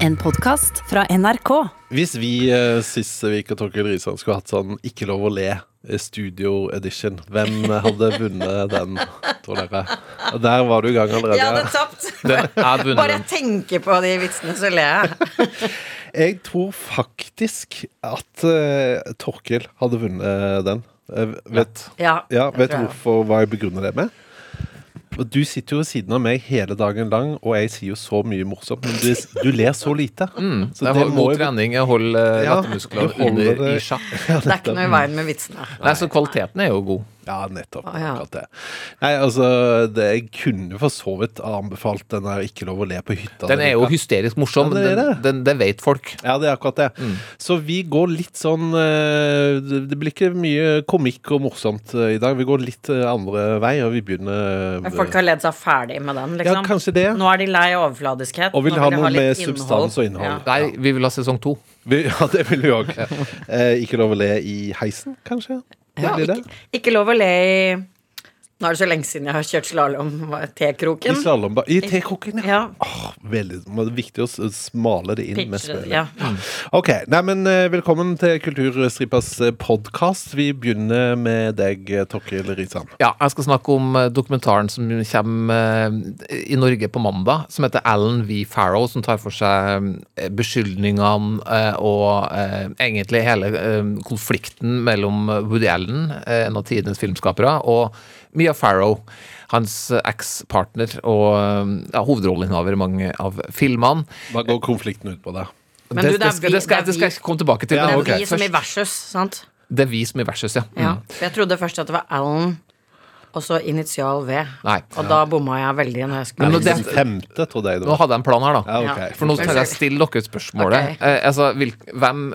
En podkast fra NRK. Hvis vi uh, siste uke Torkel Risan skulle hatt sånn Ikke lov å le eh, studio edition, hvem hadde vunnet den, tror dere? Og Der var du i gang allerede. Jeg hadde tapt. Er. Bare jeg tenker på de vitsene, så ler jeg. Jeg tror faktisk at uh, Torkel hadde vunnet den. Uh, vet Ja, ja, vet du hvorfor hva jeg begrunner det med? Og Du sitter jo ved siden av meg hele dagen lang, og jeg sier jo så mye morsomt, men du, du ler så lite. Mm, Så det det er må god trening. Jeg holder uh, Ja, lattermusklene under i sjakk. Det er ikke noe i veien med vitsene. Nei, så kvaliteten er jo god. Ja, nettopp. Ah, ja. Akkurat det. Nei, altså, det, jeg kunne for så vidt anbefalt den der 'Ikke lov å le på hytta'. Den er jo hysterisk morsom. Ja, det er den, det. den, det vet folk. Ja, det er akkurat det. Så vi går litt sånn eh, Det det blir ikke mye komikk og morsomt eh, i dag. Vi går litt eh, andre vei, og vi begynner Men folk har ledd seg ferdig med den, Ja, liksom. kanskje det. Nå er de lei overfladiskhet. Og vil vil ha noe med innhold. substans og innhold. Ja. Nei, vi vil ha sesong to. Vi, ja, det vil vi òg. Eh, ikke lov å le i heisen, kanskje? Ja, ikke, ikke lov å le i Nå er det så lenge siden jeg har kjørt slalåm. I T-kroken. slalåmba I tekrokken, ja. Ja. Åh, veldig, det er viktig å smale det inn med Pitche, spillet. ja. Ok, nei, men eh, Velkommen til Kulturstripas podkast. Vi begynner med deg, eh, Torkil Risan. Ja, jeg skal snakke om eh, dokumentaren som kommer eh, i Norge på mandag, som heter Alan V. Farrow, som tar for seg eh, beskyldningene eh, og eh, egentlig hele eh, konflikten mellom Woody Allen, eh, en av tidenes filmskapere, og Mia Farrow, hans eh, ekspartner og eh, ja, hovedrolleinnehaver i mange av filmene. Hva går konflikten ut på, da? Men du, det, det er det, vi- det, skal, det det skal vi- jeg komme tilbake til. Ja, Det er vi som i versus, sant? det er vi som i versus, ja. Ja. Mm. ja. jeg trodde først at det var Alan, og så initial V. Nei. Og da bomma jeg veldig når jeg Men skulle nå- Er det- femte, trodde jeg det Nå hadde jeg en plan her, da. Ja, okay. For nå skal jeg stille dere spørsmålet. Okay. Eh, altså, vil, hvem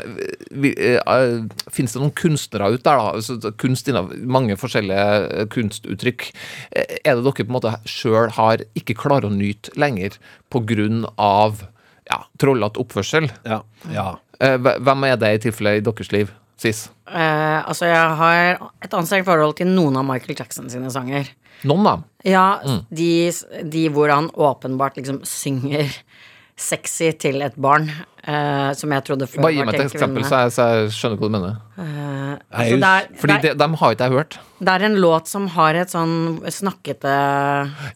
vil, eh, Fins det noen kunstnere ut der, da? Altså, kunst innav mange forskjellige eh, kunstuttrykk. Eh, er det dere på en måte sjøl har ikke klarer å nyte lenger på grunn av ja, trollete oppførsel? Ja. ja. Eh, hvem er det i tilfelle i deres liv? Sis? eh, Altså, jeg har et anstrengt forhold til noen av Michael Jackson sine sanger. Noen, da? Ja, Mm. de, de hvor han åpenbart liksom synger sexy til et barn, eh, som jeg trodde før Bare gi meg et eksempel, så jeg, så jeg skjønner hva du mener. Eh, altså, det, er, Fordi det, de, de, har ikke jeg hørt. det er en låt som har et sånn snakkete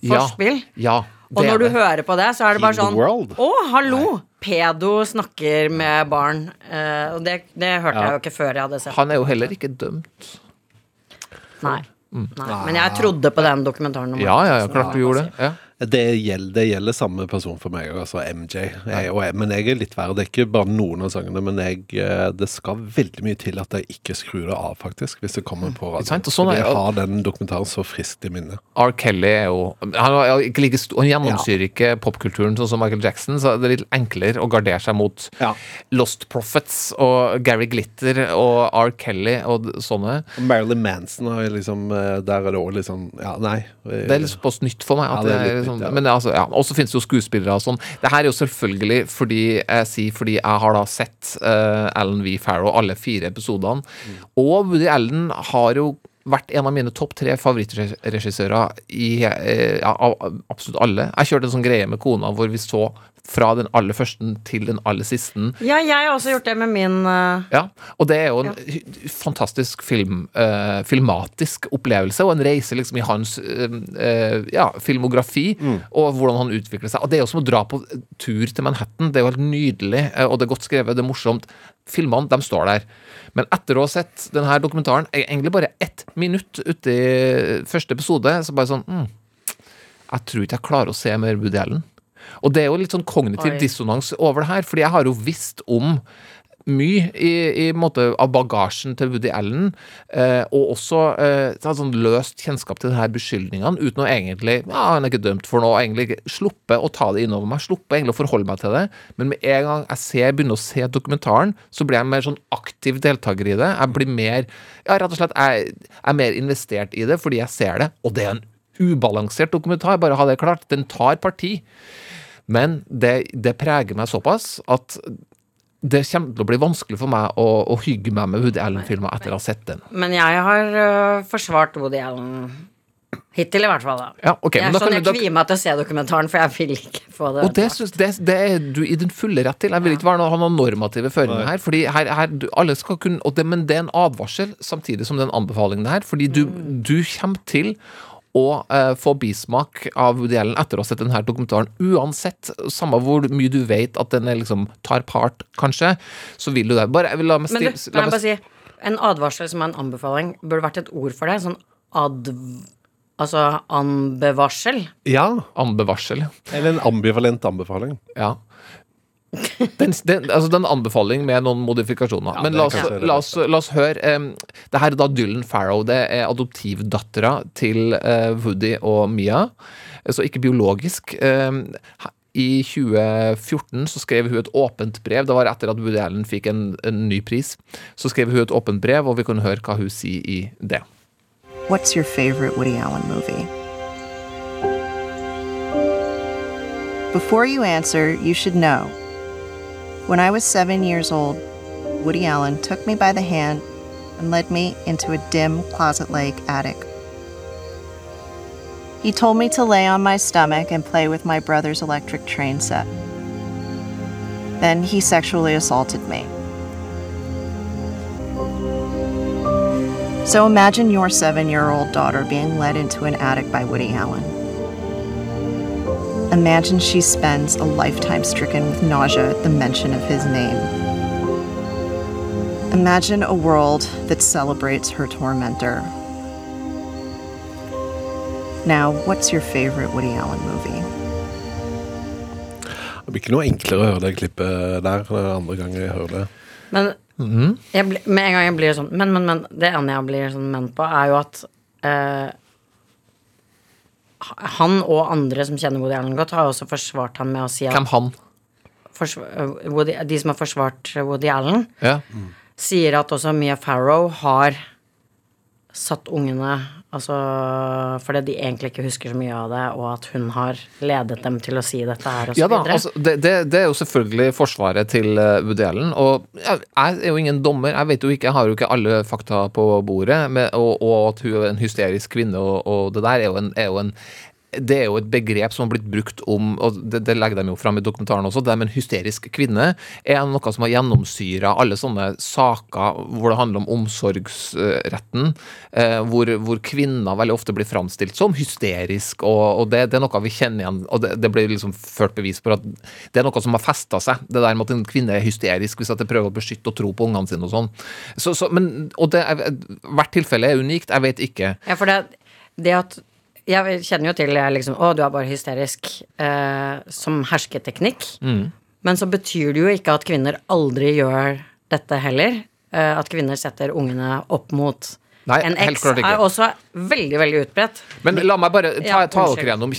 forspill. Ja. Og det når er du det. hører på det, så er det bare sånn. Å, hallo! Pedo snakker med barn. Eh, og det, det hørte jeg jo ikke før jeg hadde sett Han er jo heller ikke dømt. Nei. Nei. Men jeg trodde på den dokumentaren. om Ja, ja, ja klart du gjorde det. Ja. Det gjelder, det gjelder samme person for meg, altså MJ. Jeg, jeg, men jeg er litt verre. Det er ikke bare noen av sangene, men jeg, eh, det skal veldig mye til at jeg ikke skrur det av, faktisk, hvis det kommer på radioen. Sånn jeg har den dokumentaren så friskt i minnet. R. Kelly er jo Han, er ikke like han gjennomsyrer ikke popkulturen sånn som Michael Jackson, så det er litt enklere å gardere seg mot Ja. Lost Prophets og Gary Glitter og R. Kelly og sånne. Marilyn Manson har liksom eh, Der er det òg liksom Ja, nei. Det er litt såpass nytt for meg. At det det er litt nytt, ja. Men altså, ja. Og så finnes det jo skuespillere og sånn. Det her er jo selvfølgelig fordi jeg sier fordi jeg har da sett uh, Alan V. Farrow alle fire episodene. Mm. Og Woody Allen har jo vært en av mine topp tre favorittregissører i eh, ja, av absolutt alle. Jeg kjørte en sånn greie med kona hvor vi så fra den aller første til den aller siste. Ja, jeg har også gjort det med min uh... Ja, og det er jo en ja. fantastisk film, uh, filmatisk opplevelse, og en reise liksom i hans uh, ja, filmografi, og hvordan han utvikler seg. Og det er jo som å dra på tur til Manhattan. Det er jo helt nydelig, og det er godt skrevet, det er morsomt. Filmene, de står der. Men etter å ha sett denne dokumentaren, er egentlig bare ett minutt ute i første episode, så bare sånn mm, Jeg tror ikke jeg klarer å se mer Woody Allen. Og det er jo litt sånn kognitiv Oi. dissonans over det her, fordi jeg har jo visst om mye i, i måte av bagasjen til Woody Allen, eh, og også eh, sånn løst kjennskap til denne beskyldningene, uten å egentlig ja, han er ikke dømt for noe, egentlig ikke sluppe å ta det innover meg, sluppe egentlig å forholde meg til det. Men med en gang jeg ser, begynner å se dokumentaren, så blir jeg mer sånn aktiv deltaker i det. Jeg blir mer ja, rett og slett, jeg, jeg er mer investert i det fordi jeg ser det, og det er en ubalansert dokumentar, bare ha det klart. Den tar parti. Men det, det preger meg såpass at det kommer til å bli vanskelig for meg å, å hygge meg med Woody Allen-filmer etter å ha sett den. Men jeg har uh, forsvart Woody Allen Hittil, i hvert fall. da Ja, okay, Jeg er sånn, kan jeg kvier meg til å se dokumentaren, for jeg vil ikke få det Og det, synes, det, det er du i din fulle rett til. Jeg vil ikke være noe, ha noen normative føringer her. Fordi her, her du, alle skal kunne, og det, Men det er en advarsel samtidig som det er en anbefaling. det her, Fordi du, du kommer til å eh, få bismak av Woody Allen etter å ha sett denne dokumentaren. Uansett, samme hvor mye du vet at den er liksom tar part, kanskje, så vil du det. Bare, jeg vil la meg Men du, kan la jeg bare si En advarsel som er en anbefaling, burde vært et ord for det. Sånn adv... Altså anbevarsel. Ja, Anbevarsel. eller en ambivalent anbefaling. Ja. Den, den, altså den anbefaling med noen modifikasjoner. Men la oss, la oss, la oss høre um, Det her er da Dylan Farrow. Det er adoptivdattera til uh, Woody og Mia. Så ikke biologisk. Um, I 2014 så skrev hun et åpent brev. Det var etter at Woody Allen fikk en, en ny pris. Så skrev hun et åpent brev, og vi kan høre hva hun sier i det. What's your favorite Woody Allen movie? Before you answer, you should know. When I was seven years old, Woody Allen took me by the hand and led me into a dim closet like attic. He told me to lay on my stomach and play with my brother's electric train set. Then he sexually assaulted me. So imagine your seven year old daughter being led into an attic by Woody Allen. Imagine she spends a lifetime stricken with nausea at the mention of his name. Imagine a world that celebrates her tormentor. Now, what's your favorite Woody Allen movie? Det blir ikke noe enklere å høre det klippet der det er andre gang jeg hører det. Men jeg blir- med en gang jeg blir sånn Men, men, men. Det ene jeg blir sånn men på, er jo at eh, han og andre som kjenner Woody Allen godt, har også forsvart ham med å si at Hvem han? eh, Woody, De som har forsvart Woody Allen, Ja. sier at også Mia Farrow har satt ungene Altså fordi de egentlig ikke husker så mye av det, og at hun har ledet dem til å si dette her, og så Ja da, altså, det, det, det er jo selvfølgelig forsvaret til uh, Woody Allen. Og jeg er jo ingen dommer, jeg vet jo ikke, jeg har jo ikke alle fakta på bordet. Med, og, og at hun er en hysterisk kvinne, og, og det der er jo en, er jo en det er jo et begrep som har blitt brukt om, og det, det legger de jo fram i dokumentaren også, det med en hysterisk kvinne er noe som har gjennomsyra alle sånne saker hvor det handler om omsorgsretten, eh, hvor, hvor kvinner veldig ofte blir framstilt som hysterisk, og, og det, det er noe vi kjenner igjen, og det, det blir liksom ført bevis på at det er noe som har festa seg, det der med at en kvinne er hysterisk hvis at det prøver å beskytte og tro på ungene sine og sånn. Så, så, men, og det, er- hvert tilfelle er unikt, jeg vet ikke. Ja, for det, det at Jeg kjenner jo til liksom, Å, du er bare hysterisk eh, som hersketeknikk. Mm. Men så betyr det jo ikke at kvinner aldri gjør dette heller. Eh, at kvinner setter ungene opp mot Nei, en eks, er også veldig, veldig utbredt. Men la meg bare ta, Ja, ta dere gjennom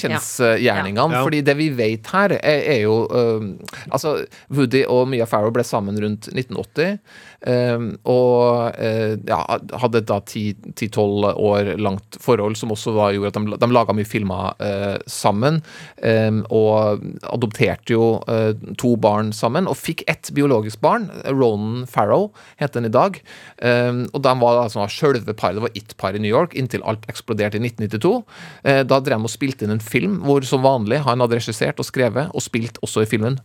Ja. Ja. Fordi det vi vet her, er, er jo uh, Altså, Woody og Mia Farrow ble sammen rundt 1980. øh, og øh, ja, hadde da 10-12 år langt forhold, som også var, gjorde at de, de laga mye filmer øh, sammen. øh, og adopterte jo øh, to barn sammen, og fikk ett biologisk barn. Ronan Farrow heter den i dag. Um, og de var altså sjølve paret, det var it-par i New York, inntil alt eksploderte i 1992. Eh, da drev de og spilte inn en film hvor som vanlig han hadde regissert og skrevet, og spilt også i filmen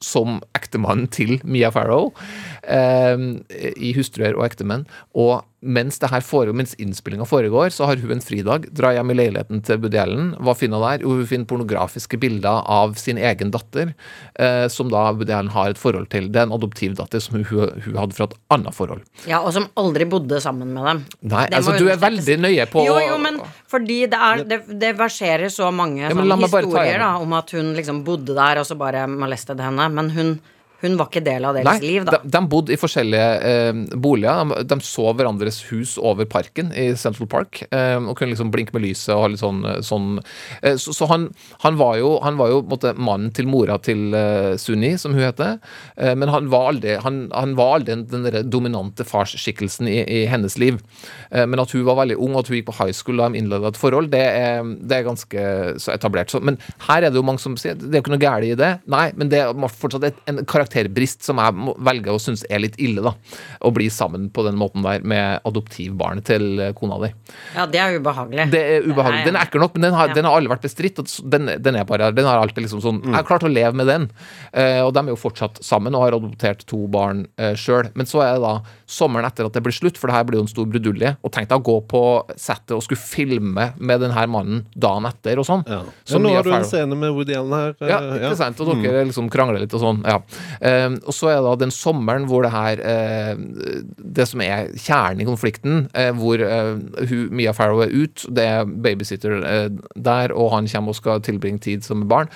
som ektemannen til Mia Farrow eh, i 'Hustruer og ektemenn'. Og mens det her foregår, mens innspillinga foregår, så har hun en fridag, drar hjem i leiligheten til Buddy Allen. Hva finner hun der? Jo, hun finner pornografiske bilder av sin egen datter, eh, som da Buddy Allen har et forhold til. Det er en adoptivdatter som hun, hun, hadde fra et annet forhold. Ja, Og som aldri bodde sammen med dem. Nei, Det altså du er veldig nøye på Jo, jo, men fordi det er Det, det verserer så mange bare ta historier da, om at hun liksom bodde der, og så bare molestet henne. Men hun, hun var ikke del av deres Nei, liv, da. de, de bodde i forskjellige eh, boliger. De, de så hverandres hus over parken i Central Park. Eh, og kunne liksom blinke med lyset og ha litt sånn, sånn eh, Så, så han, han var jo, han var jo måte, mannen til mora til eh, Sunni, som hun heter. Eh, men han var aldri, han, han var aldri den, den dominante farsskikkelsen i, i hennes liv. Eh, men at hun var veldig ung, og at hun gikk på high school da de innleda et forhold, det er, det er ganske så etablert. Så, men her er det jo mange som sier det er jo ikke noe galt i det. Nei, men det er fortsatt et, en karakter karakterbrist som jeg velger å synes er litt ille, da. Å bli sammen på den måten der med adoptivbarnet til eh, kona di. Ja, det er ubehagelig. Det er ubehagelig. Den er ekkel nok, men den har, Ja. den har aldri vært bestridt. og Den, den er bare Den har alltid liksom sånn Jeg har klart å leve med den. Eh, og de er jo fortsatt sammen og har adoptert to barn uh, sjøl. Men så er det da sommeren etter at det blir slutt, for det her blir jo en stor brudulje. Og tenk deg å gå på settet og skulle filme med den her mannen dagen etter og sånn. Ja. Ja, nå har du en scene med Woody Allen her. eh, Ja, ikke sant? Og dere liksom krangler litt og sånn. Ja. Eh, og så er det da den sommeren hvor det her eh, Det som er kjernen i konflikten, eh, hvor eh, hun, Mia Farrow er ut, det er babysitter der, og han kommer og skal tilbringe tid som barn.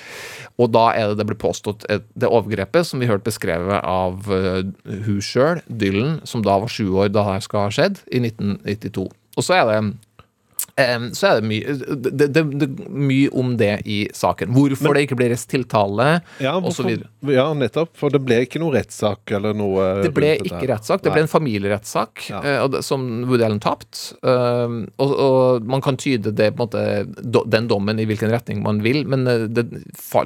Og da er det det blir påstått et, det overgrepet som vi hørte beskrevet av hun sjøl, Dylan, som da var sju år da det skal ha skjedd, i 1992. Og så er det så er det mye det, det, det, mye om det i saken. Hvorfor det ikke ble reist tiltale, Ja, videre. ja, nettopp. For det ble ikke noe rettssak eller noe Det ble ikke rettssak, det ble en familierettssak Ja. eh, som Woody Allen tapte. Um, og, og man kan tyde det, måte, do, den dommen i hvilken retning man vil, men eh, det,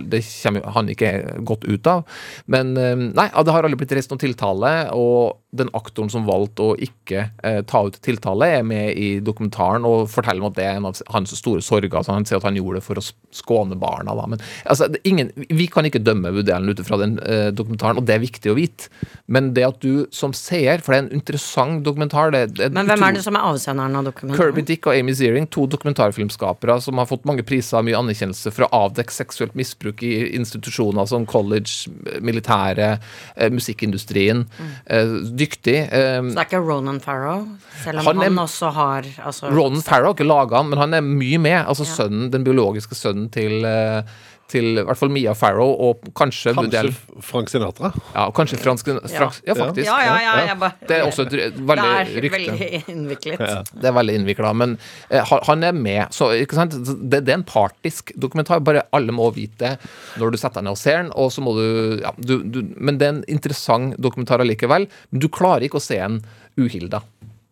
det kommer han ikke godt ut av. Men nei, det har aldri blitt reist noen tiltale, og den aktoren som valgte å ikke eh, ta ut tiltale, er med i dokumentaren og forteller om at det er en av hans store sorger. Altså, han sier at han gjorde det for å skåne barna. Da. Men altså, ingen, vi kan ikke dømme Woody Allen ut fra den eh, dokumentaren, og det er viktig å vite. Men det at du som seer, for det er en interessant dokumentar det, det Men hvem er det som er avsenderen av dokumentaren? Kirby? Dick og Amy Zeering, to dokumentarfilmskapere som har fått mange priser og mye anerkjennelse for å avdekke seksuelt misbruk i institusjoner som college, militæret, eh, musikkindustrien. Eh, dyktig. Um, Så det er ikke Ronan Farrow, selv om Han han, er- også har altså, Ronan Farrow har ikke laga han, men han er mye med. Altså Ja. sønnen, den biologiske sønnen til eh, til i hvert fall Mia Farrow og kanskje Woody Kanskje Frank Sinatra? Ja, og kanskje fransk, fransk Ja, faktisk. Ja, ja, ja. Jeg bare, Det er også et veldig rykte. Det er veldig innviklet. Det er veldig innvikla, men eh, han- er med. Så, ikke sant? Det, det er en partisk dokumentar. Bare alle må vite det når du setter deg ned og ser den. Og så må du, ja, du, du Men det er en interessant dokumentar allikevel. Men du klarer ikke å se en uhilda.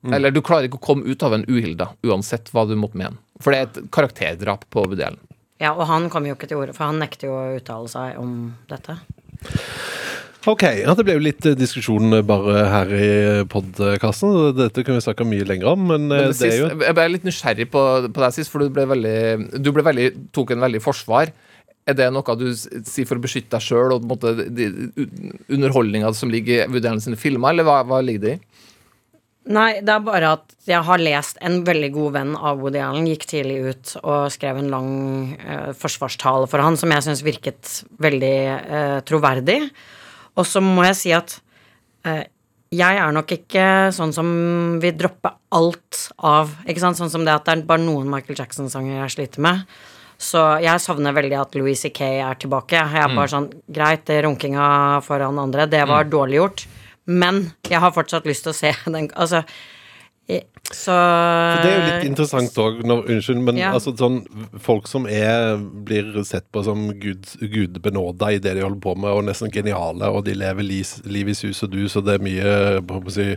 Eller du klarer ikke å komme ut av en uhilda, uansett hva du måtte mene. For det er et karakterdrap på Woody Allen. Ja, og han kom jo ikke til orde, for han nekter jo å uttale seg om dette. Ok, ja, Det ble jo litt eh, diskusjon eh, bare her i podkasten. Dette kunne vi snakka mye lenger om, men, eh, Men det er sist, jo Jeg ble litt nysgjerrig på, på deg sist, for du ble veldig Du ble veldig, tok en veldig forsvar. Er det noe du sier for å beskytte deg sjøl og underholdninga som ligger i Woody Allen sine filmer, eller hva, hva ligger det i? Nei, det er bare at jeg har lest En veldig god venn av Woody Allen gikk tidlig ut og skrev en lang eh, forsvarstale for han som jeg syns virket veldig eh, troverdig. Og så må jeg si at eh, jeg er nok ikke sånn som vil droppe alt av Ikke sant? Sånn som det at det er bare noen Michael Jackson-sanger jeg sliter med. Så jeg savner veldig at Louis C.K. er tilbake. Jeg er bare sånn Greit, det runkinga foran andre, det var dårlig gjort. Men jeg har fortsatt lyst til å se den Altså Så For Det er jo litt interessant òg, unnskyld, men Ja. altså sånn folk som er blir sett på som gud, gudbenåda i det de holder på med, og nesten geniale, og de lever lis, liv i sus og dus, og det er mye si,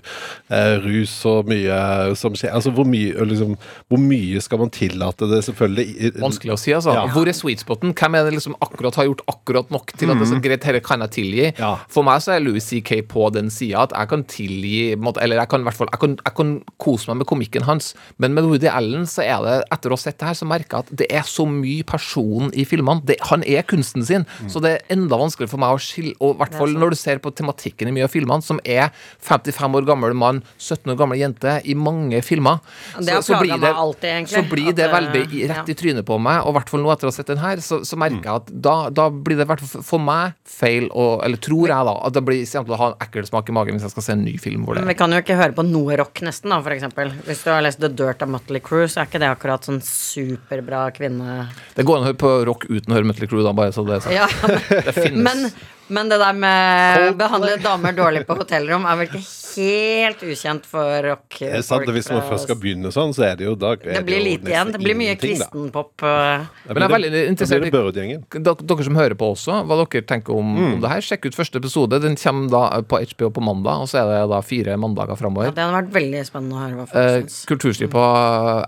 eh, rus og mye som skjer. Altså hvor mye, liksom, hvor mye skal man tillate det, selvfølgelig? Vanskelig å si, altså. Ja. Hvor er sweet spoten? Hvem er det liksom akkurat har gjort akkurat nok til at det er så greit, dette kan jeg tilgi? Ja. For meg så er Louis C.K. på den sida at jeg kan tilgi Eller jeg kan i hvert fall jeg kan, jeg kan kose meg med komikken hans, men med Woody Allen så er det, etter å ha sett det her, så merker jeg at det er så mye person i filmene. Det, han er kunsten sin, så det er enda vanskeligere for meg å skille Og i hvert fall når du ser på tematikken i mye av filmene, som er 55 år gammel mann, 17 år gammel jente i mange filmer. Det har plaget meg alltid, egentlig, Så blir det veldig eh, i- rett ja. i trynet på meg, og i hvert fall nå etter å ha sett den her, så, så merker jeg at da, da blir det i hvert fall for meg feil, og, eller tror jeg da, at det blir å ha en ekkel smak i magen hvis jeg skal se en ny film hvor det Men vi kan jo ikke høre på noe rock, nesten, da, for eksempel. Hvis du har lest The Dirt av Mutley Crew, så er ikke det akkurat sånn superbra kvinne... Det går an å høre på rock uten å høre Mutley Crew, da, bare så det er sagt. Ja, Det finnes. men, men det der med behandle damer dårlig på hotellrom er vel ikke helt ukjent for rock. Det er sant, folk, Hvis man først skal begynne sånn, så er det jo da er Det blir jo lite igjen. Det blir mye kristenpop. eh. Men jeg er veldig interessert i- blir det Dere, som hører på også, hva dere tenker om, Mm. om det her. Sjekk ut første episode. Den kommer da på HBO på mandag, og så er det da fire mandager Ja, det hadde vært veldig spennende å høre hva folk Eh, syns. kulturstyr på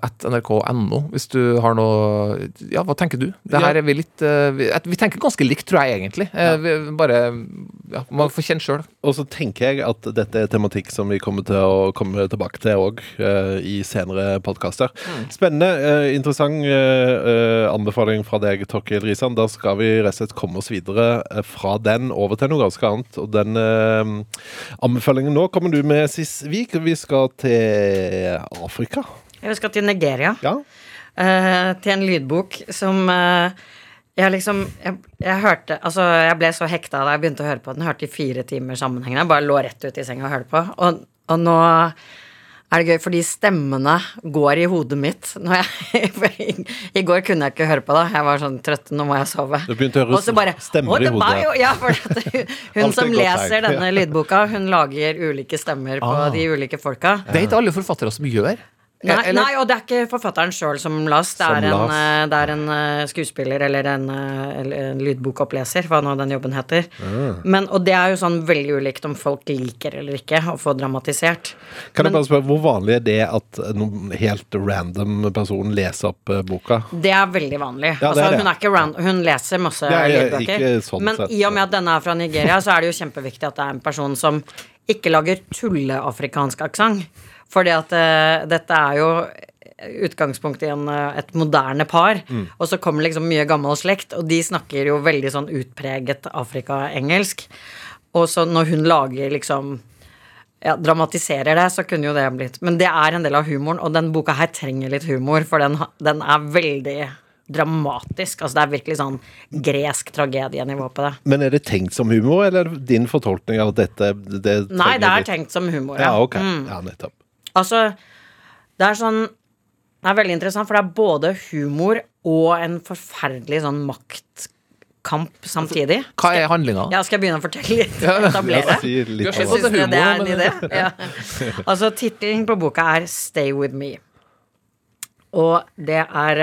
at nrk.no, hvis du har noe Ja, hva tenker du? Det her er vi litt eh, vi, vi tenker ganske likt, tror jeg egentlig. Ja. vi, bare ja, Man får kjenne sjøl. Og så tenker jeg at dette er tematikk som vi kommer til å komme tilbake til òg i senere podkaster. Spennende, uh, interessant uh, eh, anbefaling fra deg, Torkil Risan. Da skal vi rett og slett komme oss videre eh, fra den over til noe ganske annet. Og den eh, anbefalingen nå kommer du med, Sis Vik. Vi skal til Afrika. Vi skal til Nigeria. Ja. eh, til en lydbok som eh, jeg liksom jeg, jeg hørte Altså, jeg ble så hekta da jeg begynte å høre på den. Hørte i fire timer sammenhengende. Bare lå rett ut i senga og hørte på. Og, og nå er det gøy, fordi stemmene går i hodet mitt. Når jeg, i, I går kunne jeg ikke høre på det. Jeg var sånn trøtt, nå må jeg sove. Du begynte å høre Og så bare, stemmer i hodet. jo- Ja, for at hun, hun som leser denne lydboka, hun lager ulike stemmer på Ah. de ulike folka. Det er ikke alle forfattere som gjør. Nei, Eller- nei, og det er ikke forfatteren sjøl som las. Det er en, eh, det er en eh, skuespiller eller en, eh, en lydbokoppleser, hva nå den jobben heter. Mm. Men, og det er jo sånn veldig ulikt om folk liker eller ikke å få dramatisert. Kan jeg bare spørre, Hvor vanlig er det at noen helt random person leser opp eh, boka? Det er veldig vanlig. Ja, altså, er hun er ikke ran hun leser masse lydbøker. sånn men sett. i og med at denne er fra Nigeria, så er det jo kjempeviktig at det er en person som ikke lager tulleafrikansk aksent. Fordi at uh, dette er jo utgangspunkt i en, eh, et moderne par, Mm. og så kommer liksom mye gammel slekt, og de snakker jo veldig sånn utpreget Afrika-engelsk. Og så når hun lager liksom ja, dramatiserer det, så kunne jo det blitt Men det er en del av humoren, og den boka her trenger litt humor, for den, den er veldig dramatisk. Altså det er virkelig sånn gresk tragedienivå på det. Men er det tenkt som humor, eller er din fortolkning av dette det Nei, det er litt- tenkt som humor. Ja, ok. Mm. Ja, nettopp. Altså, det er sånn Det er veldig interessant, for det er både humor og en forferdelig sånn maktkamp samtidig. Hva er handlinga? Ja, skal jeg begynne å fortelle litt? Ja, Etablere? Ja, litt om det. Det er en idé? Ja. Altså, tittelen på boka er 'Stay With Me'. Og det er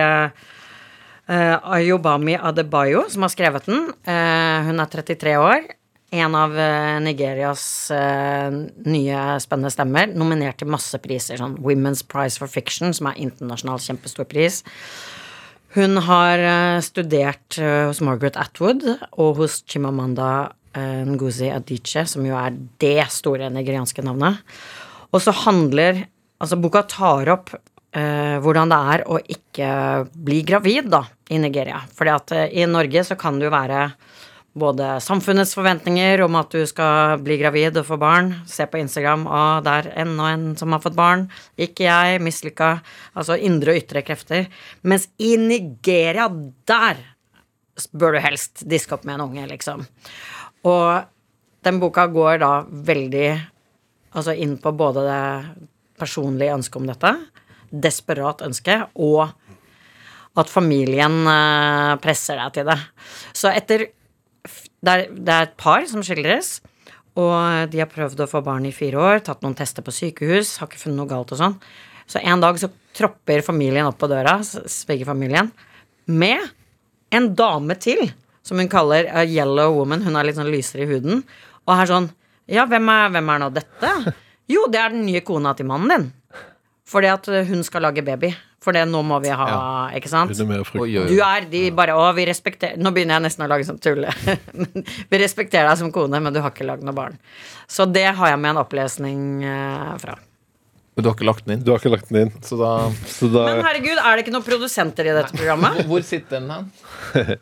uh, Ayobami Adebayo som har skrevet den. Uh, hun er 33 år. En av eh, Nigerias eh, nye spennende stemmer. Nominert til masse priser. Sånn Women's Prize for Fiction, som er internasjonal kjempestor pris. Hun har eh, studert hos Margaret Atwood og hos Chimamanda Ngozi Adiche, som jo er det store nigerianske navnet. Og så handler Altså, boka tar opp Uh, hvordan det er å ikke bli gravid, da, i Nigeria. Fordi at uh, i Norge så kan det jo være både samfunnets forventninger om at du skal bli gravid og få barn. Se på Instagram, å, det er enda en som har fått barn. Ikke jeg, mislykka. Altså indre og ytre krefter. Mens i Nigeria, der bør du helst diske opp med en unge, liksom. Og den boka går da veldig altså inn på både det personlige ønsket om dette, desperat ønske, og at familien eh, presser deg til det. Så etter det er, det er et par som skildres, og de har prøvd å få barn i fire år, tatt noen tester på sykehus, har ikke funnet noe galt og sånn. Så en dag så tropper familien opp på døra, svigerfamilien, med en dame til, som hun kaller a yellow woman. Hun er litt sånn lysere i huden. Og er sånn Ja, hvem er, hvem er nå dette? Jo, det er den nye kona til mannen din. Fordi at hun skal lage baby. For det nå må vi ha, ikke sant? Du er de bare Å, vi respekterer Nå begynner jeg nesten å lage sånn tulle. Vi respekterer deg som kone, men du har ikke lagd noe barn. Så det har jeg med en opplesning eh, fra. Men du har ikke lagt den inn? Du har ikke lagt den inn. Så da Så da Men herregud, er det ikke noen produsenter i dette programmet? Hvor sitter den hen?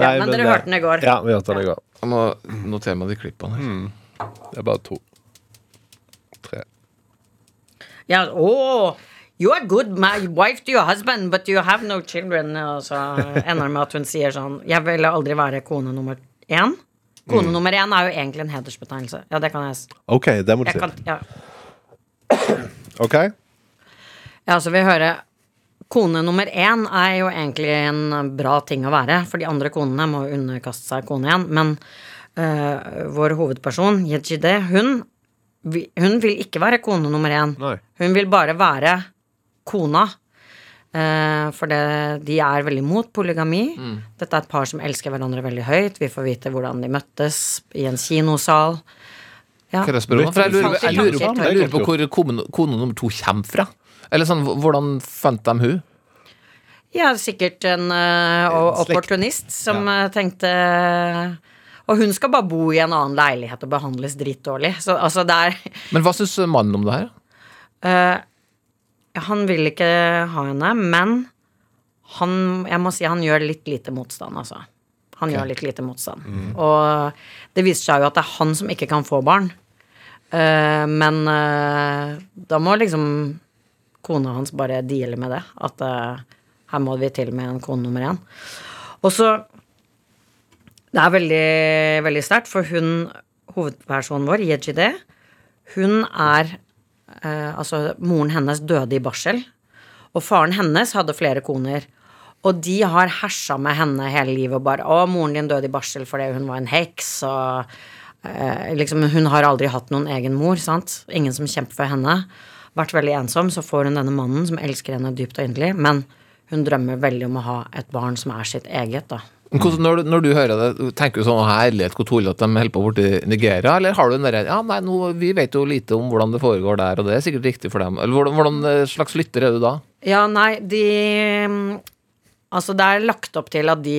Ja, men dere det- hørte den i går. Ja, vi hørte den i går. Jeg må notere meg de klippene her. Mm. Det er bare to. Tre. Ja, å, You are good my wife to your husband, but you have no children. Og så ender det med at hun sier sånn Jeg ville aldri være kone nummer én. Kone Mm. nummer én er jo egentlig en hedersbetegnelse. Ja, det kan jeg si. OK, det må du si. kan, ja. OK? Ja, så vi hører Kone nummer én er jo egentlig en bra ting å være, for de andre konene må underkaste seg kone igjen. Men øh, vår hovedperson, Yejide, hun Hun vil ikke være kone nummer én. Nei. Hun vil bare være kona. Eh, for det, de er veldig mot polygami. Dette er et par som elsker hverandre veldig høyt. Vi får vite hvordan de møttes i en kinosal. Ja. Jeg om? Jeg lurer, jeg lurer, på, jeg lurer på hvor kone, kone nummer to kommer fra. Eller sånn, hvordan fant de hun? Ja, sikkert en uh, En opportunist som ja. tenkte Og hun skal bare bo i en annen leilighet og behandles dritdårlig. Så altså, det er Men hva syns mannen om det her? eh, Han vil ikke ha henne, men han Jeg må si han gjør litt lite motstand, altså. Han gjør litt lite motstand. Og det viser seg jo at det er han som ikke kan få barn. Uh, men uh, da må liksom kona hans bare deale med det. At uh, her må vi til med en kone nummer én. Og så Det er veldig, veldig sterkt, for hun, hovedpersonen vår, Yejide, hun er eh, Altså, moren hennes døde i barsel. Og faren hennes hadde flere koner. Og de har hersa med henne hele livet og bare 'Å, moren din døde i barsel fordi hun var en heks', og eh, liksom Hun har aldri hatt noen egen mor, sant? Ingen som kjemper for henne. Vært veldig ensom. Så får hun denne mannen som elsker henne dypt og inderlig, men hun drømmer veldig om å ha et barn som er sitt eget, da. Hvordan, når, du, når du hører det, tenker du sånn herlighet hvor tullete de holder på borti Nigeria, eller har du den derre Ja, nei, nå, vi vet jo lite om hvordan det foregår der, og det er sikkert riktig for dem. Eller hvordan, hvordan slags lytter er du da? Ja, nei, de Altså, det er lagt opp til at de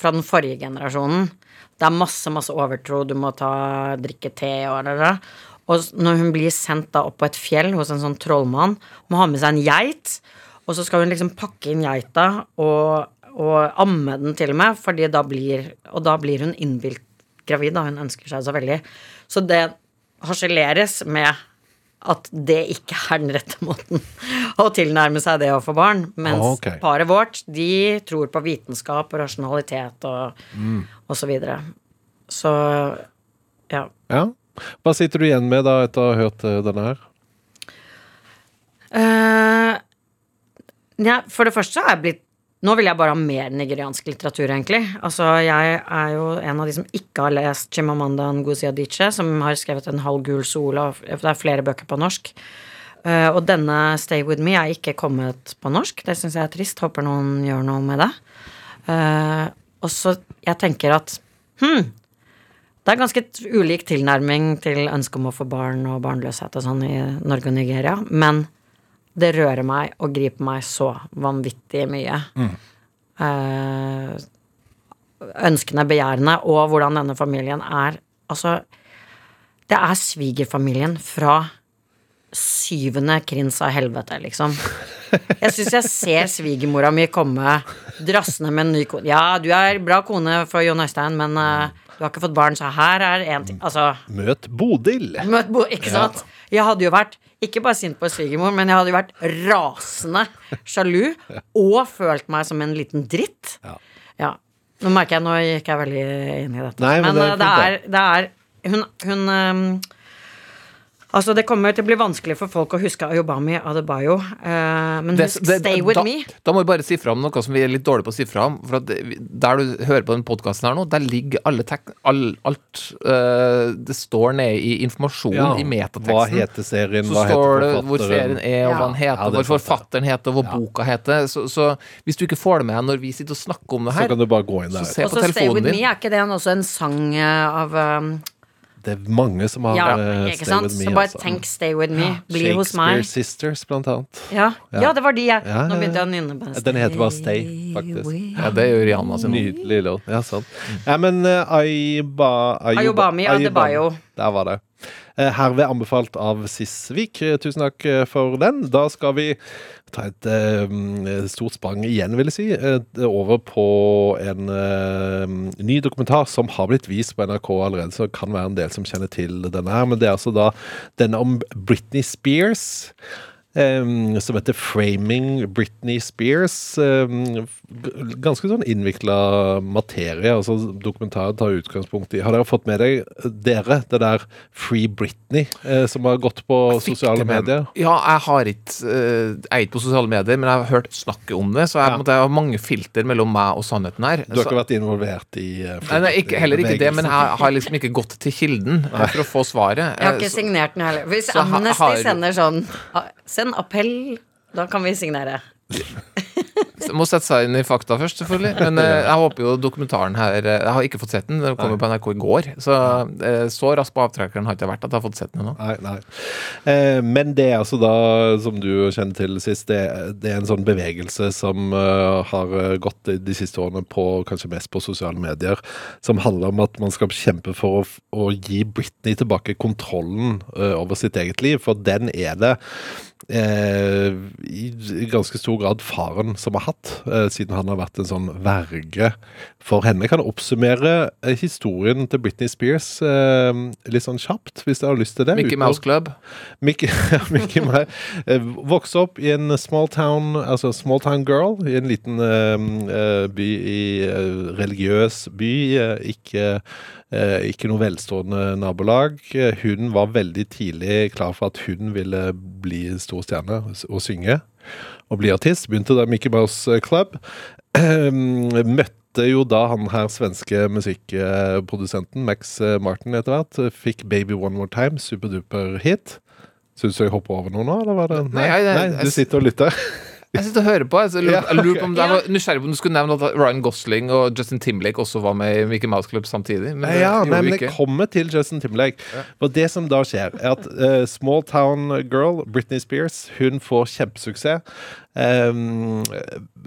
fra den forrige generasjonen Det er masse, masse overtro, du må ta drikke te og det der. Og når hun blir sendt da opp på et fjell hos en sånn trollmann, må ha med seg en geit, og så skal hun liksom pakke inn geita og, og amme den til og med, fordi da blir Og da blir hun innbilt gravid, da. Hun ønsker seg så veldig. Så det harseleres med at det ikke er den rette måten å tilnærme seg det å få barn. Mens okay. paret vårt, de tror på vitenskap og rasjonalitet og, og så videre. Så ja. Ja. Hva sitter du igjen med da etter å ha hørt eh, denne her? Uh, ja, for det første er jeg blitt Nå vil jeg bare ha mer nigeriansk litteratur, egentlig. Altså, jeg er jo en av de som ikke har lest Chimamanda Ngozi Adichie, som har skrevet En halv gul sol, og det er flere bøker på norsk. Uh, og denne Stay With Me er ikke kommet på norsk. Det syns jeg er trist. Håper noen gjør noe med det. Uh, og så jeg tenker at hm, det er ganske ulik tilnærming til ønsket om å få barn og barnløshet og sånn i Norge og Nigeria, men det rører meg og griper meg så vanvittig mye. Eh, ønskene, begjærene, og hvordan denne familien er Altså, det er svigerfamilien fra syvende krins av helvete, liksom. Jeg syns jeg ser svigermora mi komme drassende med en ny kone. Ja, du er bra kone for Jon Øystein, men eh, du har ikke fått barn, så her er én ting Altså, Møt Bodil! møt bo, ikke sant? Jeg hadde jo vært ikke bare sint på svigermor, men jeg hadde jo vært rasende sjalu og følt meg som en liten dritt. Ja. Ja. Nå merker jeg, nå gikk jeg veldig inn i dette. Nei, men men det er eh, det er, det er Hun, hun ehm, Altså, det kommer til å bli vanskelig for folk å huske Ayobami Adebayo, eh, men husk det- Stay With da, Me. Da må vi bare si fra om noe som vi er litt dårlige på å si fra om. For at Der du hører på den podkasten her nå, der ligger alle tek all, alt uh, Det står nede i informasjonen Ja, i Hva metateksten. heter serien? Så Hva står det hvor serien er, og hva den heter, Ja, hvor forfatteren heter, og hvor boka heter. Så, så hvis du ikke får det med deg når vi sitter og snakker om det her, Så kan du bare gå inn så der. se Og på så Stay With din. Me, er ikke det en- også en sang eh, av um, Det er mange som har Ja, uh, Stay sant? With Me. Så bare altså. tenk Stay With Me. Bli hos Shakespeare. Sisters, blant annet. Ja, Ja. ja det var de jeg Ja, Nå ja, begynte jeg å nynne på Den heter bare Stay, faktisk. Ja, det gjør Rihanna sin. Nydelig låt. Ja, sant. Ja, men uh, Aiba, Ayobami Adebayo. Der var det. Eh, Herved anbefalt av Sisvik. Eh, Tusen takk eh, for den. Da skal vi ta et eh, stort sprang igjen, vil jeg si, eh, over på en eh, ny dokumentar som har blitt vist på NRK allerede, så det kan være en del som kjenner til denne her. Men det er altså da denne om Britney Spears. Som heter 'Framing Britney Spears'. ganske sånn innvikla materie. altså Dokumentaren tar utgangspunkt i Har dere fått med deg, dere, det der 'Free Britney', eh, som har gått på sosiale med- medier? Ja, jeg har ikke eh, Jeg er ikke på sosiale medier, men jeg har hørt snakket om det, så jeg, Ja. måtte, jeg har mange filter mellom meg og sannheten her. Du har Så- ikke vært involvert i eh, Free Nei, nei, ikke, heller ikke det, men jeg har liksom ikke gått til kilden nei. for å få svaret. Jeg har Eh, ikke signert den heller. Hvis så Amnesty har- sender sånn "Ah, Send appell, da kan vi signere. Må sette seg inn i fakta først, selvfølgelig. Men eh, jeg håper jo dokumentaren her eh, Jeg har ikke fått sett den, den kom jo på NRK i går. Så eh, så raskt på avtrekkeren har ikke jeg vært at jeg har fått sett den ennå. Nei, nei. Eh, men det er altså da, som du kjenner til sist, det, det er en sånn bevegelse som eh, har gått de, siste årene på, kanskje mest på sosiale medier, som handler om at man skal kjempe for å, å gi Britney tilbake kontrollen eh, over sitt eget liv, for den er det i, i ganske stor grad faren som har hatt, eh, siden han har vært en sånn verge for henne. Jeg kan oppsummere eh, historien til Britney Spears eh, litt sånn kjapt, hvis dere har lyst til det. Mickey Mouse Club. Mickey, Mickey Mouse eh, vokste opp i en small town, altså small town girl, i en liten eh, eh, by i eh, religiøs by, eh, ikke, eh, ikke noe velstående nabolag. Eh, Hun var veldig tidlig klar for at hun ville bli stor stjerne og synge og bli artist. Begynte da Mickey Mouse Club. Møtte jo da han her svenske musikkprodusenten Max Martin etter hvert. Fikk 'Baby One More Time', superduper hit. Syns du jeg hopper over noe nå, eller var det Nei, nei, nei, nei du sitter og lytter. Jeg sitter og hører på. Jeg, lurer, Ja, okay. på om det var nysgjerrig på om du skulle nevne at Ryan Gosling og Justin Timberlake også var med i Mickey Mouse Club samtidig. Men det Ja, gjorde nei, vi men det kommer til Justin Timberlake. Og det som da skjer, er at uh, small town girl Britney Spears hun får kjempesuksess. Um,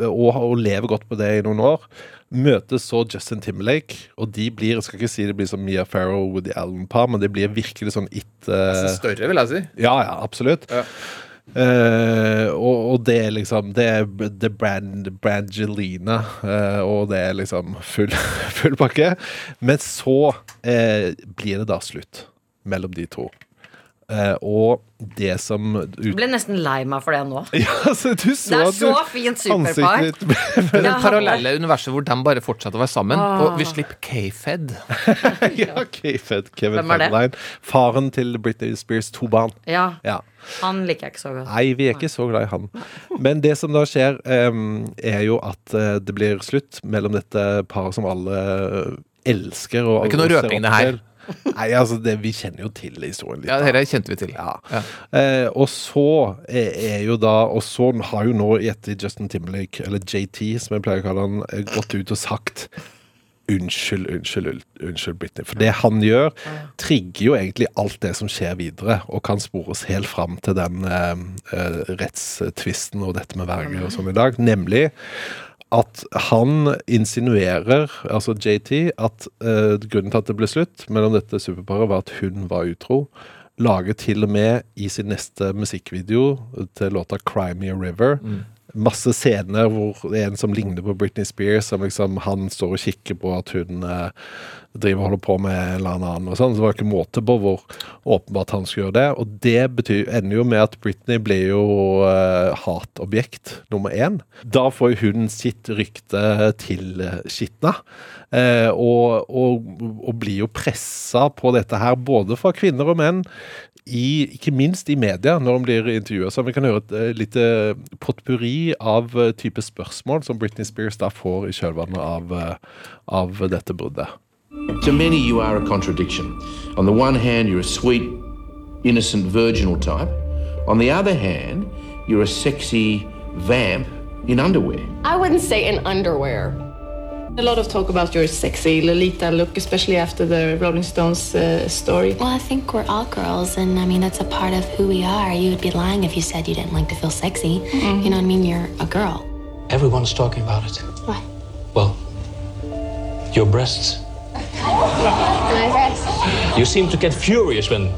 og, og lever godt på det i noen år. Møter så Justin Timberlake, og de blir Jeg skal ikke si det blir som Mia Farrow og Woody Allen-par, men det blir virkelig sånn it... Uh, Større, vil jeg si. ja, ja, absolutt. Ja. Eh, og, og det er liksom Det er The Brand, Brangelina, uh, og det er liksom full, full pakke. Men så uh, blir det da slutt mellom de to. Eh, og det som Jeg ble nesten lei meg for det nå. Ja, altså, du så Det er at så du- fint superpar. ditt Det Ja. parallelle universet hvor de bare fortsetter å være sammen. Ah. Og vi slipper K-Fed. Ja, K-Fed, Kevin er? Federline. Faren til Britney Spears to barn. Ja, Ja. han liker jeg ikke så godt. Nei, vi er ikke så glad i han. Men det som da skjer, um, er jo at eh, det blir slutt mellom dette paret som alle elsker. Og, Det er ikke noe røping, det her. Nei, altså, det, vi kjenner jo til historien litt. Ja, det dette kjente vi til. Ja. Ja. Eh, og så er, er jo da Og så har jo nå etter Justin Timberlake, eller JT som jeg pleier å kalle han, eh, gått ut og sagt Unnskyld, unnskyld, unnskyld, Britney. For det han gjør, trigger jo egentlig alt det som skjer videre, og kan spores helt fram til den eh, eh, rettstvisten og dette med verge og sånn i dag. Nemlig at han insinuerer, altså JT, at eh, grunnen til at det ble slutt mellom dette superparet, var at hun var utro. Lager til og med i sin neste musikkvideo til låta 'Cry Me a River' masse scener hvor det er en som ligner på Britney Spears, som liksom han står og kikker på at hun eh, driver og holder på med en eller annen og sånn. Så det var ikke måte på hvor åpenbart han skulle gjøre det. Og det betyr, ender jo med at Britney blir jo eh, hatobjekt nummer én. Da får hun sitt rykte tilskitna. Eh, og, og, og blir jo pressa på dette her, både fra kvinner og menn, i, ikke minst i media, når de blir intervjua. Så vi kan høre et uh, lite potpurri av eh, type spørsmål som Britney Spears da får i kjølvannet av, eh, av dette bruddet. To many, you are a contradiction. On the one hand, you're a sweet, innocent, virginal type. On the other hand, you're a sexy vamp in underwear. I wouldn't say in underwear. A lot of talk about your sexy Lolita look, especially after the Rolling Stones uh, story. Well, I think we're all girls, and I mean, that's a part of who we are. You would be lying if you said you didn't like to feel sexy. You know what I mean? You're a girl. Everyone's talking about it. Why? Well, your breasts. My breasts. You seem to get furious when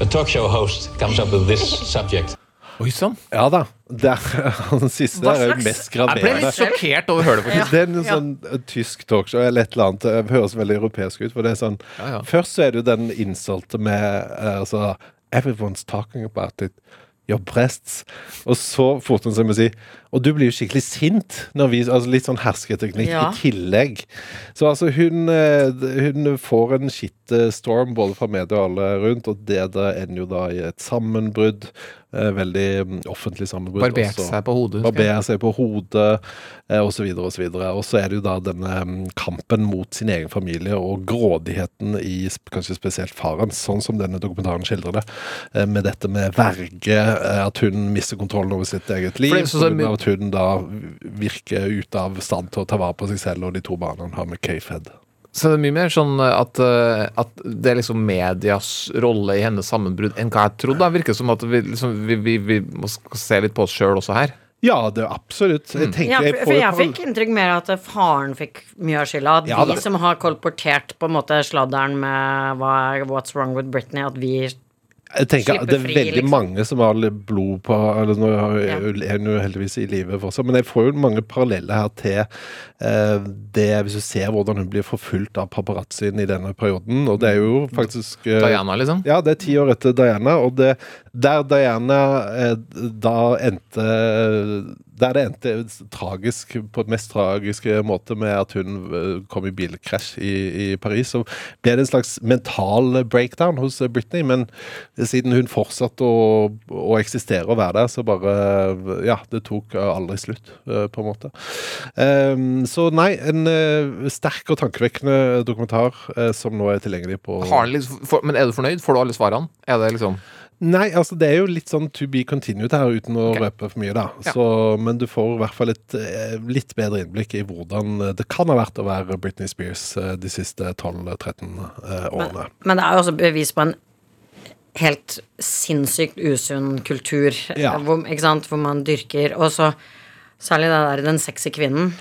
a talk show host comes up with this subject. Oi sann. Ja da. Der, han siste Hva der er jo slags- mest Jeg ble graverende. litt sjokkert over å høre det, faktisk. Det er en sånn eh, tysk talkshow eller et eller annet. Det høres veldig europeisk ut. For det er sånn Ja, ja. Først så er det jo den innsalte med eh, altså Everyone's talking about it. your breasts. Og så forter han seg med å si Og du blir jo skikkelig sint. Når vi, altså Litt sånn hersketeknikk Ja. i tillegg. Så altså, hun, eh, hun får en shitstorm både fra media og alle rundt, og det ender jo da i et sammenbrudd. Eh, veldig mm, offentlig sammenbrudd. Barbert også. seg på hodet. Barberer seg på hodet, osv., så videre og så så er det jo da denne mm, kampen mot sin egen familie og grådigheten i kanskje spesielt faren, sånn som denne dokumentaren skildrer det. eh, Med dette med verge, eh, at hun mister kontrollen over sitt eget liv. For det så- av at hun da virker ute av stand til å ta vare på seg selv og de to barna hun har med K-Fed. Så det er mye mer sånn at, eh, at det er liksom medias rolle i hennes sammenbrudd enn hva jeg trodde. Det virker som at vi, liksom, vi, vi, vi må se litt på oss sjøl også her. Ja, det er absolutt. Jeg tenker Ja, for, for jeg fikk inntrykk mer at faren fikk mye av skylda. At Ja, vi som har kolportert på en måte sladderen med hva What's Wrong with Britney, at vi Jeg tenker at Det er fri, veldig liksom. mange som har litt blod på eller Nå er hun jo heldigvis i live fortsatt, men jeg får jo mange paralleller her til eh, det Hvis du ser hvordan hun blir forfulgt av paparazzien i denne perioden, og det er jo faktisk eh, Diana, liksom. Ja, det er ti år etter Diana, og det, der Diana eh, da endte Der det endte tragisk på et mest tragiske måte med at hun eh, kom i bilkrasj i, i Paris, så ble det en slags mental breakdown hos Britney. Men siden hun fortsatte å, å eksistere og være der, så bare Ja, det tok aldri slutt, eh, på en måte. Um, så nei, en eh, sterk og tankevekkende dokumentar som nå er tilgjengelig på for, men er du fornøyd? Får du alle svarene? Er det liksom Nei, altså det er jo litt sånn to be continued her, uten å okay. røpe for mye, da. Ja. Så, men du får i hvert fall et eh, litt bedre innblikk i hvordan eh, det kan ha vært å være Britney Spears eh, de siste 12-13 eh, årene. Men det er jo også bevis på en helt sinnssykt usunn kultur, Ja. hvor, ikke sant, hvor man dyrker Og så særlig det der den sexy kvinnen.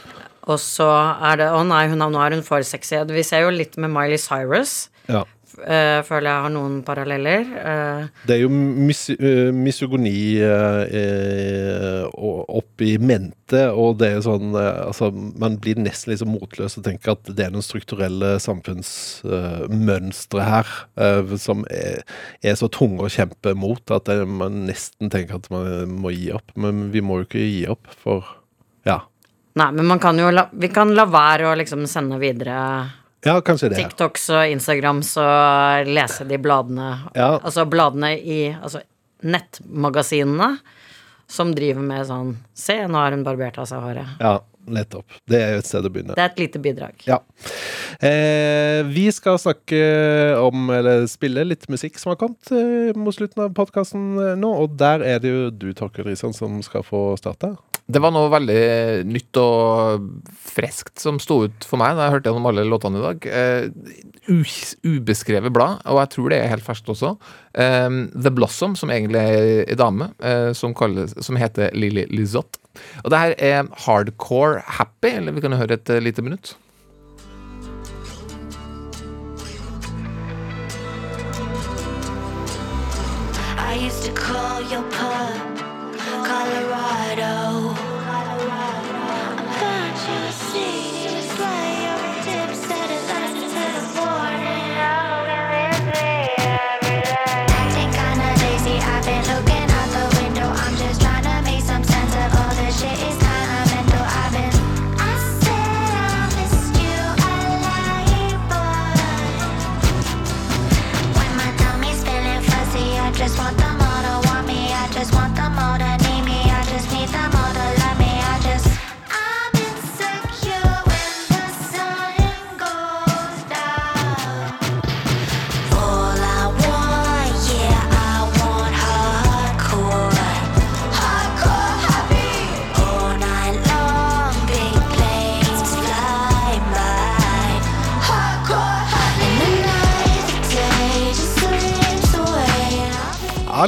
Og så er det Å nei, hun er, nå er hun for sexy. Vi ser jo litt med Miley Cyrus. Ja. Eh, føler jeg har noen paralleller. Uh, Det er jo mis eh, misogoni uh, opp i mente, og det er jo sånn Altså, man blir nesten liksom motløs og tenker at det er noen strukturelle samfunnsmønstre her som er, er så tunge å kjempe mot at det, man nesten tenker at man må gi opp. Men vi må jo ikke gi opp, for ja. nei, men man kan jo la, vi kan la være å liksom sende videre Ja, kanskje det. TikToks og Instagrams og lese de bladene. Ja. Altså bladene i altså nettmagasinene som driver med sånn Se, nå har hun barbert av seg håret. Ja, nettopp. Det er jo et sted å begynne. Det er et lite bidrag. Ja. Eh, vi skal snakke om, eller spille litt musikk som har kommet eh, mot slutten av podkasten nå, og der er det jo du, Torkel Risan, som skal få starte. Det var noe veldig nytt og friskt som sto ut for meg da jeg hørte gjennom alle låtene i dag. Uh, ubeskrevet blad, og jeg tror det er helt ferskt også. Eh, The Blossom, som egentlig er ei dame, uh, som, kalles, som heter Lily Lizotte. Og det her er hardcore happy, eller vi kan høre et uh, lite minutt. I used to call your pub Colorado.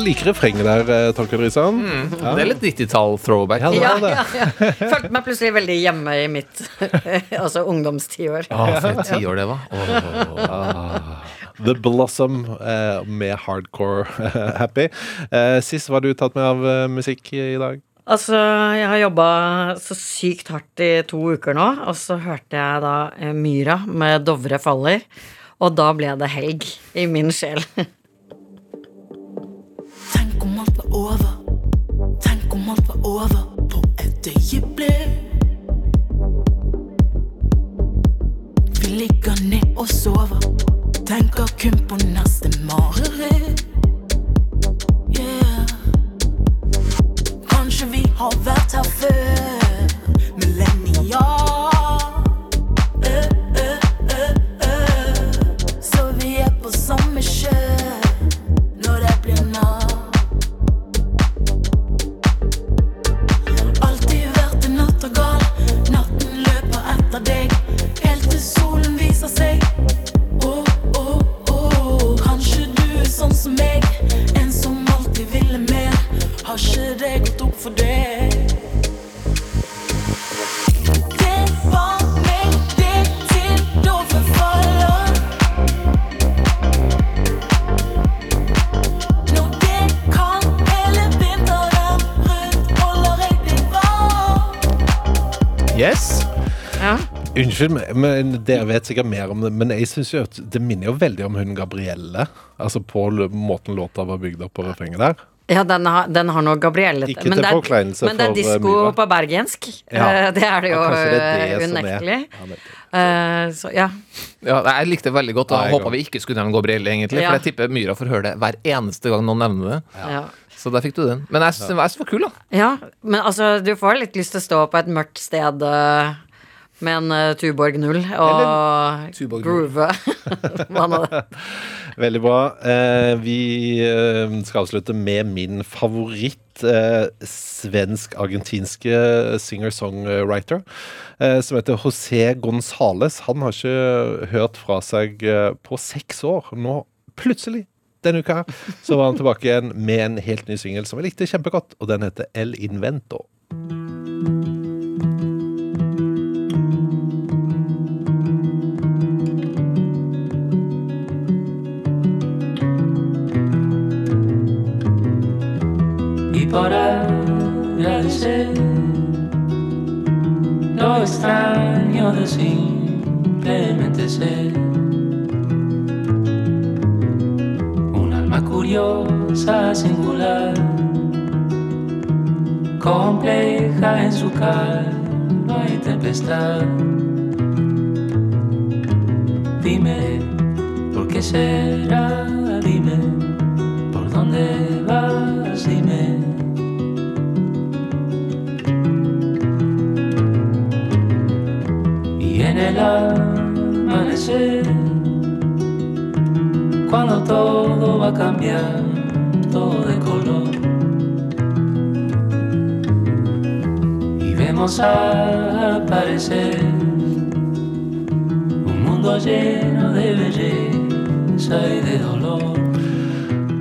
Liker refrenget der, eh, Risan. Mm, Ja. Det er litt 90-tall-throwback. Ja, Ja, ja, ja. Følte meg plutselig veldig hjemme i mitt altså ungdomstiår. Ah, for et tiår det var. Åh. The Blossom eh, med hardcore happy. Eh, sist var du tatt med av eh, musikk i, i dag? Altså, jeg har jobba så sykt hardt i to uker nå, og så hørte jeg da eh, Myra med 'Dovre faller', og da ble det helg i min sjel. Alt var over. Tenk om alt var over på et øyeblikk. Vi ligger ned og sover, tenker kun på neste mareritt. Unnskyld, men- dere vet sikkert mer om det, men jeg synes jo at det minner jo veldig om hun Gabrielle. Altså på måten låta var bygd opp på refrenget der. Ja, den har, den har noe Gabrielle Ikke men til det for Myra. Men det er for, eh, disko Myra. på bergensk. Ja. Eh, Det er det jo Ja, eh, er- unektelig. Ja. Eh, Så ja. Ja, jeg likte det veldig godt, og Ja, håpa vi ikke skulle nevne Gabrielle, egentlig. Ja. For jeg tipper Myra får høre det hver eneste gang noen nevner det. ja. Så der fikk du den. Men jeg syns den var kul, da. Ja, men altså, du får litt lyst til å stå på et mørkt sted eh, med en uh, Tuborg null og Tuborg groove. Veldig bra. Eh, vi eh, skal avslutte med min favoritt eh, svensk-argentinske singer-songwriter, eh, som heter José Gonzales. Han har ikke hørt fra seg eh, på seks år. Nå, plutselig, denne uka så var han tilbake igjen med en helt ny singel som jeg likte kjempegodt, og den heter El Invento. Para agradecer lo extraño de simplemente ser un alma curiosa, singular, compleja en su calma y tempestad. Dime, ¿por qué será? Dime, ¿por dónde vas? El amanecer, cuando todo va a cambiar, todo de color. Y vemos aparecer un mundo lleno de belleza y de dolor.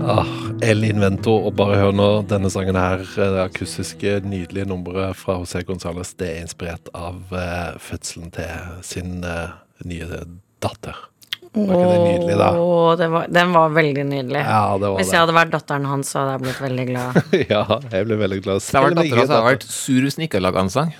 Ah, El Invento, og bare hør nå denne sangen her, eh, det akustiske, nydelige nummeret fra José Gonzales, det er inspirert av eh, fødselen til sin eh, nye datter. Var ikke det nydelig, da? Det var, den var veldig nydelig. Ja, det var Hvis det. jeg hadde vært datteren hans, så hadde jeg blitt veldig glad. ja, jeg ble veldig glad. Det Selv om jeg hadde vært sur hvis den ikke hadde laga en sang.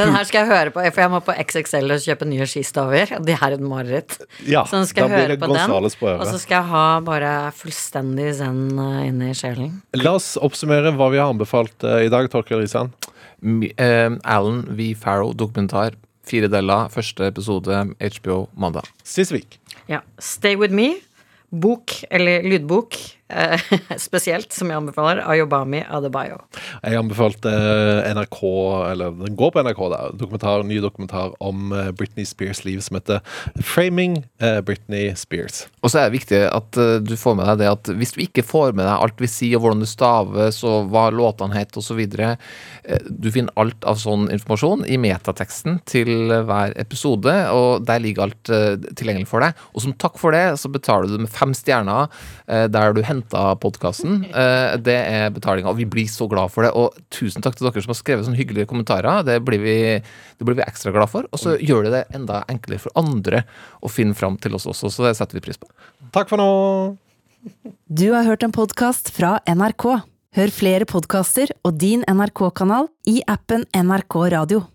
Den her skal jeg høre på, for jeg må på XXL og kjøpe nye skistaver. her er et mareritt. Ja, så nå skal jeg høre det på den, på og så skal jeg ha bare fullstendig zen inne inni sjelen. La oss oppsummere hva vi har anbefalt eh, i dag, Torkel Risan. Eh, Alan V. Farrow, dokumentar. Fire deler. Første episode HBO mandag. Sisvik. Ja. Stay with me. Bok, eller lydbok, spesielt, som jeg anbefaler, Ayobami Adebayo. Jeg anbefalte eh, NRK, eller den går på NRK, da, dokumentar, ny dokumentar om eh, Britney Spears' liv som heter 'Framing eh, Britney Spears'. Og så er det viktig at eh, du får med deg det at hvis du ikke får med deg alt vi sier, og hvordan det staves, og hva låtene heter osv. Du finner alt av sånn informasjon i metateksten til hver episode, og der ligger alt eh, tilgjengelig for deg. Og som takk for det, så betaler du med fem stjerner eh, der du henta podkasten. Det er betalinga, og vi blir så glad for det. Og tusen takk til dere som har skrevet sånne hyggelige kommentarer. Det blir vi, det blir vi ekstra glad for. Og så gjør det det enda enklere for andre å finne fram til oss også, så det setter vi pris på. Takk for nå! Du har hørt en podkast fra NRK. Hør flere podkaster og din NRK-kanal i appen NRK Radio.